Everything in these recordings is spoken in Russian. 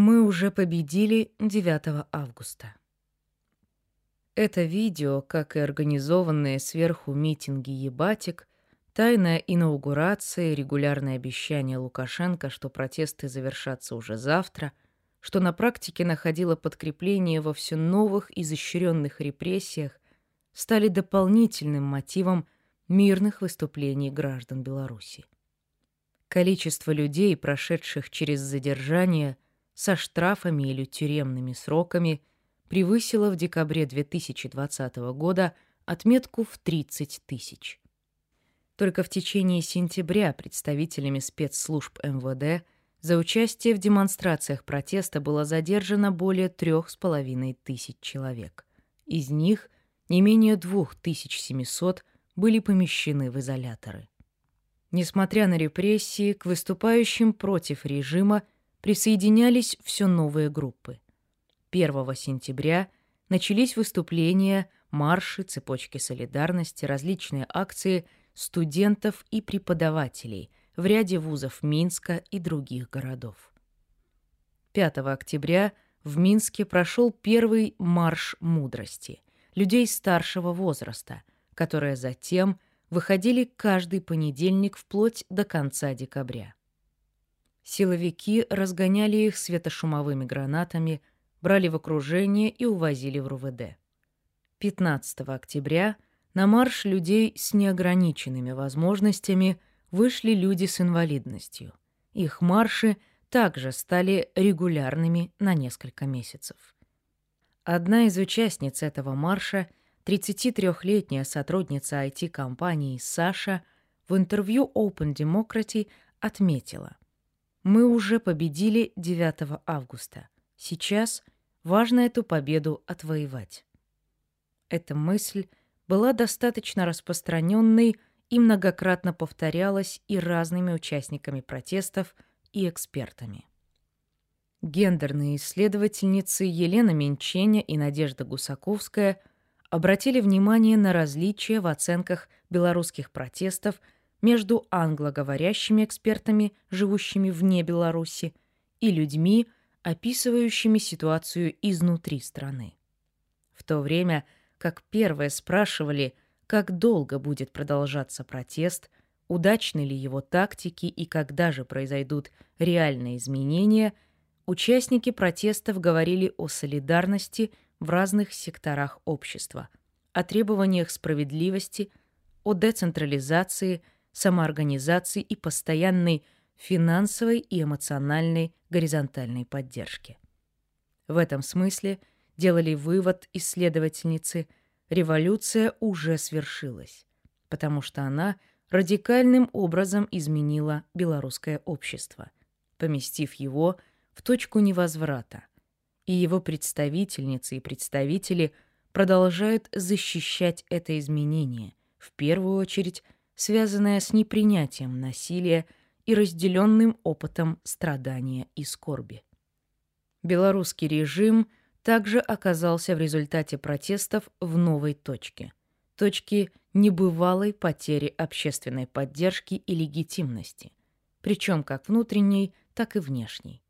Мы уже победили 9 августа. Это видео, как и организованные сверху митинги «Ебатик», тайная инаугурация и регулярные обещания Лукашенко, что протесты завершатся уже завтра, что на практике находило подкрепление во все новых изощренных репрессиях, стали дополнительным мотивом мирных выступлений граждан Беларуси. Количество людей, прошедших через задержание со штрафами или тюремными сроками, превысило в декабре 2020 года отметку в 30 тысяч. Только в течение сентября представителями спецслужб МВД за участие в демонстрациях протеста было задержано более трех с половиной тысяч человек. Из них не менее 2700 были помещены в изоляторы. Несмотря на репрессии, к выступающим против режима присоединялись все новые группы. 1 сентября начались выступления, марши, цепочки солидарности, различные акции студентов и преподавателей в ряде вузов Минска и других городов. 5 октября в Минске прошел первый марш мудрости людей старшего возраста, которые затем выходили каждый понедельник вплоть до конца декабря. Силовики разгоняли их светошумовыми гранатами, брали в окружение и увозили в РУВД. 15 октября на марш людей с неограниченными возможностями вышли люди с инвалидностью. Их марши также стали регулярными на несколько месяцев. Одна из участниц этого марша, 33-летняя сотрудница IT-компании Саша, в интервью Open Democracy отметила – мы уже победили 9 августа. Сейчас важно эту победу отвоевать. Эта мысль была достаточно распространенной и многократно повторялась и разными участниками протестов и экспертами. Гендерные исследовательницы Елена Менченя и Надежда Гусаковская обратили внимание на различия в оценках белорусских протестов – между англоговорящими экспертами, живущими вне Беларуси, и людьми, описывающими ситуацию изнутри страны. В то время как первые спрашивали, как долго будет продолжаться протест, удачны ли его тактики и когда же произойдут реальные изменения, участники протестов говорили о солидарности в разных секторах общества, о требованиях справедливости, о децентрализации – самоорганизации и постоянной финансовой и эмоциональной горизонтальной поддержки. В этом смысле делали вывод исследовательницы, революция уже свершилась, потому что она радикальным образом изменила белорусское общество, поместив его в точку невозврата, и его представительницы и представители продолжают защищать это изменение, в первую очередь связанная с непринятием насилия и разделенным опытом страдания и скорби. Белорусский режим также оказался в результате протестов в новой точке. Точке небывалой потери общественной поддержки и легитимности, причем как внутренней, так и внешней.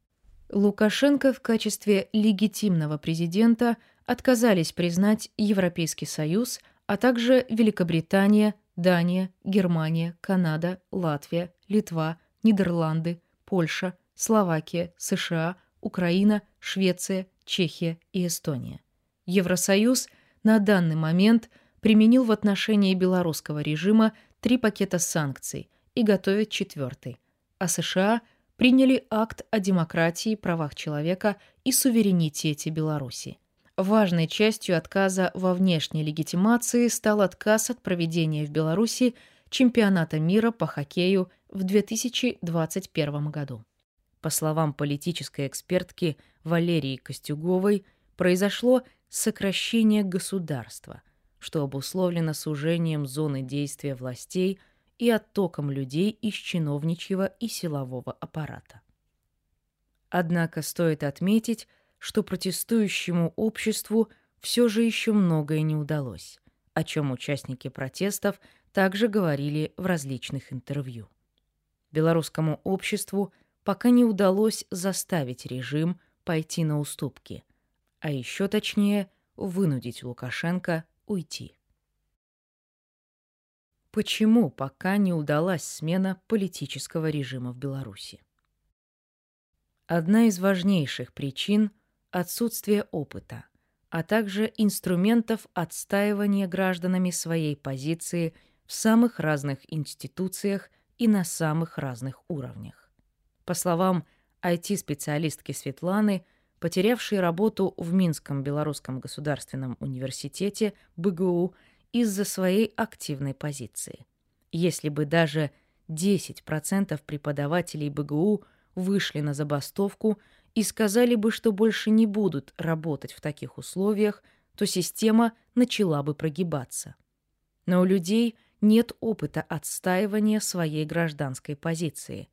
Лукашенко в качестве легитимного президента отказались признать Европейский Союз, а также Великобритания, Дания, Германия, Канада, Латвия, Литва, Нидерланды, Польша, Словакия, США, Украина, Швеция, Чехия и Эстония. Евросоюз на данный момент применил в отношении белорусского режима три пакета санкций и готовит четвертый, а США приняли акт о демократии, правах человека и суверенитете Беларуси. Важной частью отказа во внешней легитимации стал отказ от проведения в Беларуси чемпионата мира по хоккею в 2021 году. По словам политической экспертки Валерии Костюговой, произошло сокращение государства, что обусловлено сужением зоны действия властей и оттоком людей из чиновничьего и силового аппарата. Однако стоит отметить, что протестующему обществу все же еще многое не удалось, о чем участники протестов также говорили в различных интервью. Белорусскому обществу пока не удалось заставить режим пойти на уступки, а еще точнее вынудить Лукашенко уйти. Почему пока не удалась смена политического режима в Беларуси? Одна из важнейших причин – отсутствие опыта, а также инструментов отстаивания гражданами своей позиции в самых разных институциях и на самых разных уровнях. По словам IT-специалистки Светланы, потерявшей работу в Минском Белорусском государственном университете БГУ из-за своей активной позиции. Если бы даже 10% преподавателей БГУ – вышли на забастовку и сказали бы, что больше не будут работать в таких условиях, то система начала бы прогибаться. Но у людей нет опыта отстаивания своей гражданской позиции.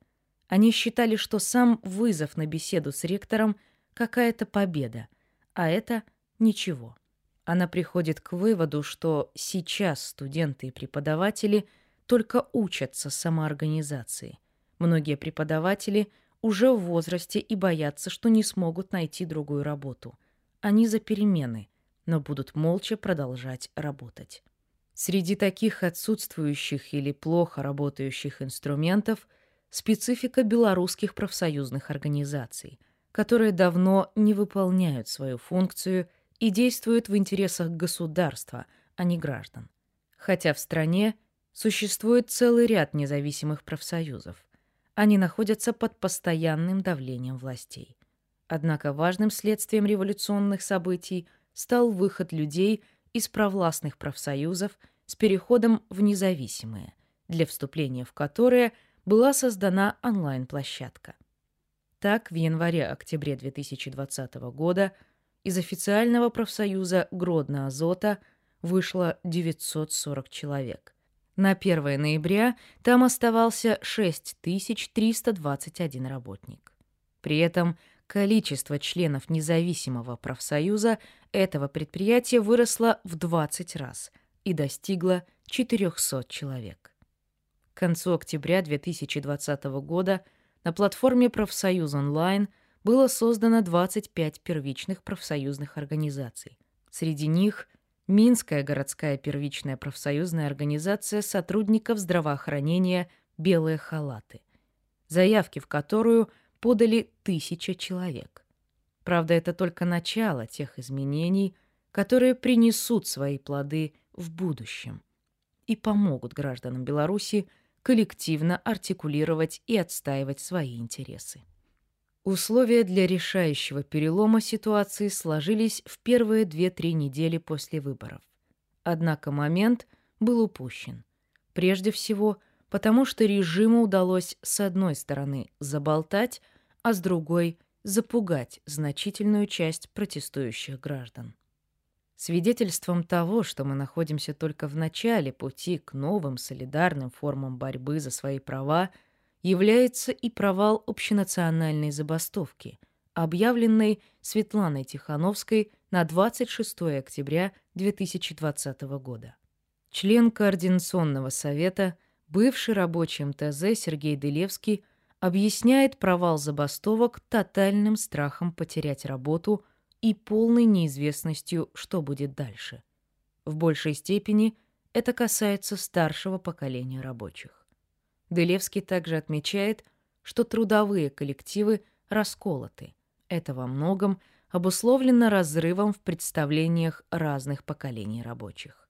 Они считали, что сам вызов на беседу с ректором – какая-то победа, а это ничего. Она приходит к выводу, что сейчас студенты и преподаватели только учатся самоорганизации. Многие преподаватели – уже в возрасте и боятся, что не смогут найти другую работу. Они за перемены, но будут молча продолжать работать. Среди таких отсутствующих или плохо работающих инструментов специфика белорусских профсоюзных организаций, которые давно не выполняют свою функцию и действуют в интересах государства, а не граждан. Хотя в стране существует целый ряд независимых профсоюзов. Они находятся под постоянным давлением властей. Однако важным следствием революционных событий стал выход людей из провластных профсоюзов с переходом в независимые, для вступления в которые была создана онлайн-площадка. Так, в январе-октябре 2020 года из официального профсоюза Гродно-Азота вышло 940 человек. На 1 ноября там оставался 6321 работник. При этом количество членов независимого профсоюза этого предприятия выросло в 20 раз и достигло 400 человек. К концу октября 2020 года на платформе «Профсоюз онлайн» было создано 25 первичных профсоюзных организаций. Среди них Минская городская первичная профсоюзная организация сотрудников здравоохранения «Белые халаты», заявки в которую подали тысяча человек. Правда, это только начало тех изменений, которые принесут свои плоды в будущем и помогут гражданам Беларуси коллективно артикулировать и отстаивать свои интересы. Условия для решающего перелома ситуации сложились в первые 2-3 недели после выборов. Однако момент был упущен. Прежде всего, потому что режиму удалось с одной стороны заболтать, а с другой – запугать значительную часть протестующих граждан. Свидетельством того, что мы находимся только в начале пути к новым солидарным формам борьбы за свои права – является и провал общенациональной забастовки, объявленной Светланой Тихановской на 26 октября 2020 года. Член Координационного совета, бывший рабочий МТЗ Сергей Делевский объясняет провал забастовок тотальным страхом потерять работу и полной неизвестностью, что будет дальше. В большей степени это касается старшего поколения рабочих. Делевский также отмечает, что трудовые коллективы расколоты. Это во многом обусловлено разрывом в представлениях разных поколений рабочих.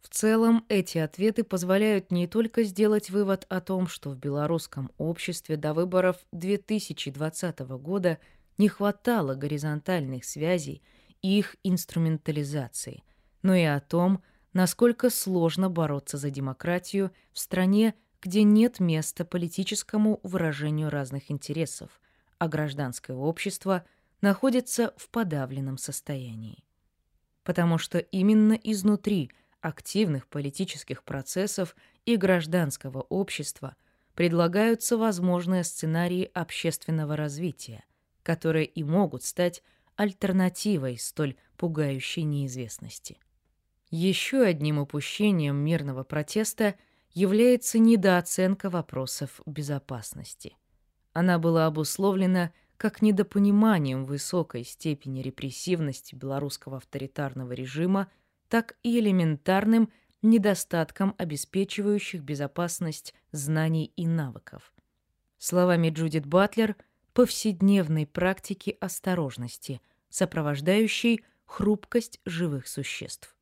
В целом, эти ответы позволяют не только сделать вывод о том, что в белорусском обществе до выборов 2020 года не хватало горизонтальных связей и их инструментализации, но и о том, насколько сложно бороться за демократию в стране, где нет места политическому выражению разных интересов, а гражданское общество находится в подавленном состоянии. Потому что именно изнутри активных политических процессов и гражданского общества предлагаются возможные сценарии общественного развития, которые и могут стать альтернативой столь пугающей неизвестности. Еще одним упущением мирного протеста – является недооценка вопросов безопасности. Она была обусловлена как недопониманием высокой степени репрессивности белорусского авторитарного режима, так и элементарным недостатком обеспечивающих безопасность знаний и навыков. Словами Джудит Батлер, повседневной практики осторожности, сопровождающей хрупкость живых существ.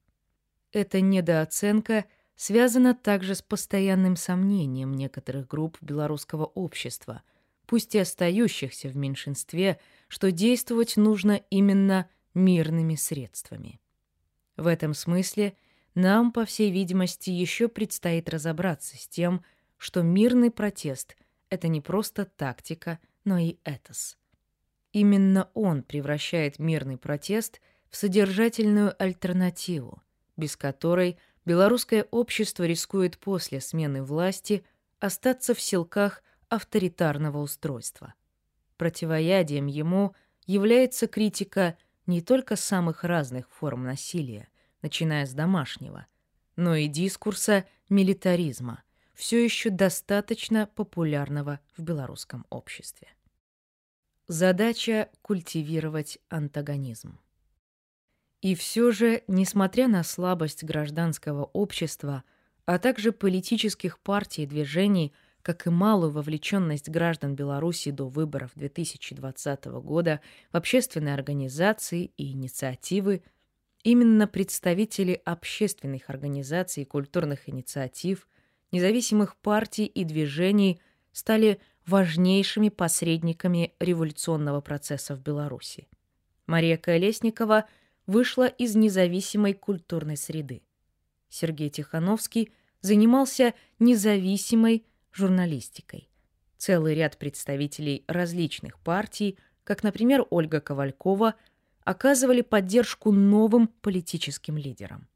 Эта недооценка связана также с постоянным сомнением некоторых групп белорусского общества, пусть и остающихся в меньшинстве, что действовать нужно именно мирными средствами. В этом смысле нам, по всей видимости, еще предстоит разобраться с тем, что мирный протест — это не просто тактика, но и этос. Именно он превращает мирный протест в содержательную альтернативу, без которой белорусское общество рискует после смены власти остаться в силках авторитарного устройства. Противоядием ему является критика не только самых разных форм насилия, начиная с домашнего, но и дискурса милитаризма, все еще достаточно популярного в белорусском обществе. Задача — культивировать антагонизм. И все же, несмотря на слабость гражданского общества, а также политических партий и движений, как и малую вовлеченность граждан Беларуси до выборов 2020 года в общественные организации и инициативы, именно представители общественных организаций и культурных инициатив, независимых партий и движений стали важнейшими посредниками революционного процесса в Беларуси. Мария Колесникова – вышла из независимой культурной среды. Сергей Тихановский занимался независимой журналистикой. Целый ряд представителей различных партий, как, например, Ольга Ковалькова, оказывали поддержку новым политическим лидерам.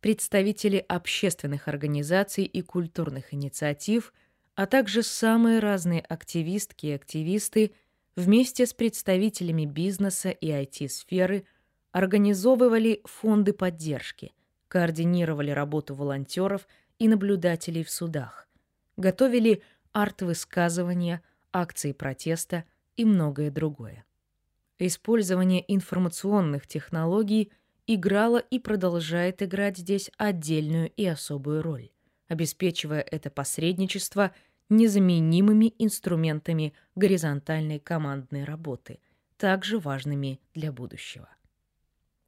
Представители общественных организаций и культурных инициатив, а также самые разные активистки и активисты вместе с представителями бизнеса и IT-сферы – организовывали фонды поддержки, координировали работу волонтеров и наблюдателей в судах, готовили арт-высказывания, акции протеста и многое другое. Использование информационных технологий играло и продолжает играть здесь отдельную и особую роль, обеспечивая это посредничество незаменимыми инструментами горизонтальной командной работы, также важными для будущего.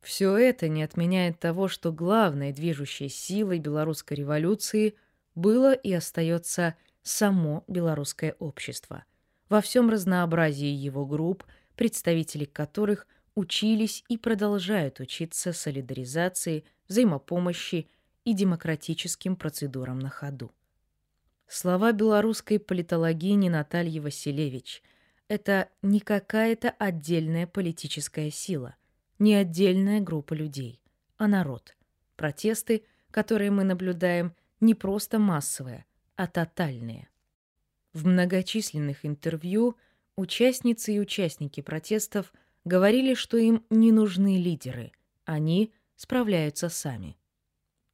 Все это не отменяет того, что главной движущей силой белорусской революции было и остается само белорусское общество, во всем разнообразии его групп, представители которых учились и продолжают учиться солидаризации, взаимопомощи и демократическим процедурам на ходу. Слова белорусской политологини Натальи Василевич – это не какая-то отдельная политическая сила – не отдельная группа людей, а народ. Протесты, которые мы наблюдаем, не просто массовые, а тотальные. В многочисленных интервью участницы и участники протестов говорили, что им не нужны лидеры, они справляются сами.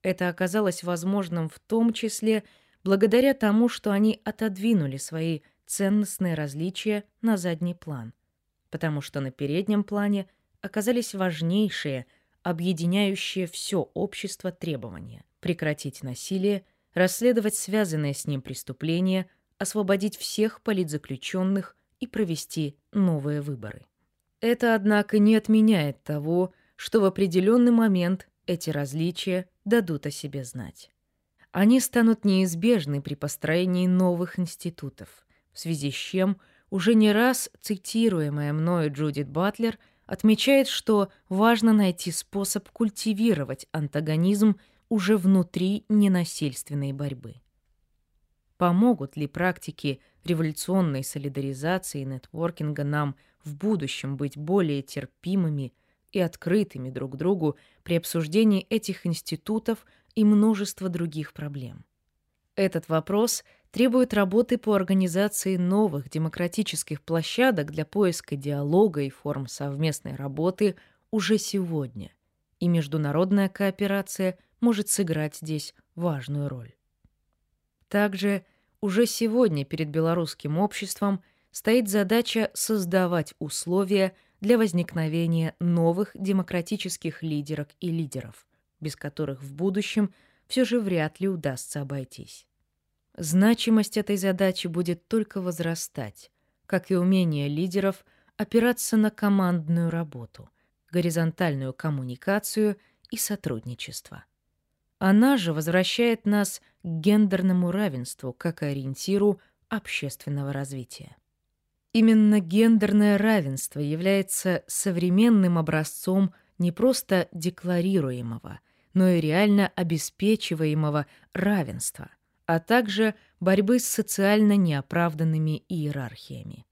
Это оказалось возможным в том числе благодаря тому, что они отодвинули свои ценностные различия на задний план, потому что на переднем плане – оказались важнейшие, объединяющие все общество требования – прекратить насилие, расследовать связанные с ним преступления, освободить всех политзаключенных и провести новые выборы. Это, однако, не отменяет того, что в определенный момент эти различия дадут о себе знать. Они станут неизбежны при построении новых институтов, в связи с чем уже не раз цитируемая мною Джудит Батлер – отмечает, что важно найти способ культивировать антагонизм уже внутри ненасильственной борьбы. Помогут ли практики революционной солидаризации и нетворкинга нам в будущем быть более терпимыми и открытыми друг другу при обсуждении этих институтов и множества других проблем? Этот вопрос требует работы по организации новых демократических площадок для поиска диалога и форм совместной работы уже сегодня, и международная кооперация может сыграть здесь важную роль. Также уже сегодня перед белорусским обществом стоит задача создавать условия для возникновения новых демократических лидерок и лидеров, без которых в будущем все же вряд ли удастся обойтись. Значимость этой задачи будет только возрастать, как и умение лидеров опираться на командную работу, горизонтальную коммуникацию и сотрудничество. Она же возвращает нас к гендерному равенству как ориентиру общественного развития. Именно гендерное равенство является современным образцом не просто декларируемого, но и реально обеспечиваемого равенства, а также борьбы с социально неоправданными иерархиями.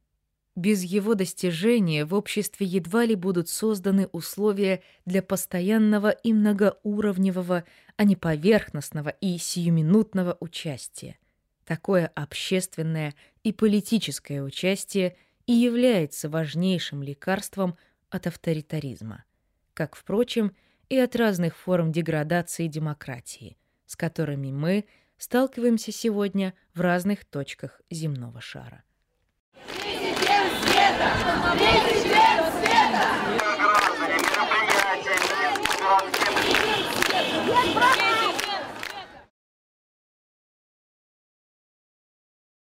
Без его достижения в обществе едва ли будут созданы условия для постоянного и многоуровневого, а не поверхностного и сиюминутного участия. Такое общественное и политическое участие и является важнейшим лекарством от авторитаризма, как, впрочем, и от разных форм деградации демократии, с которыми мы сталкиваемся сегодня в разных точках земного шара. Света!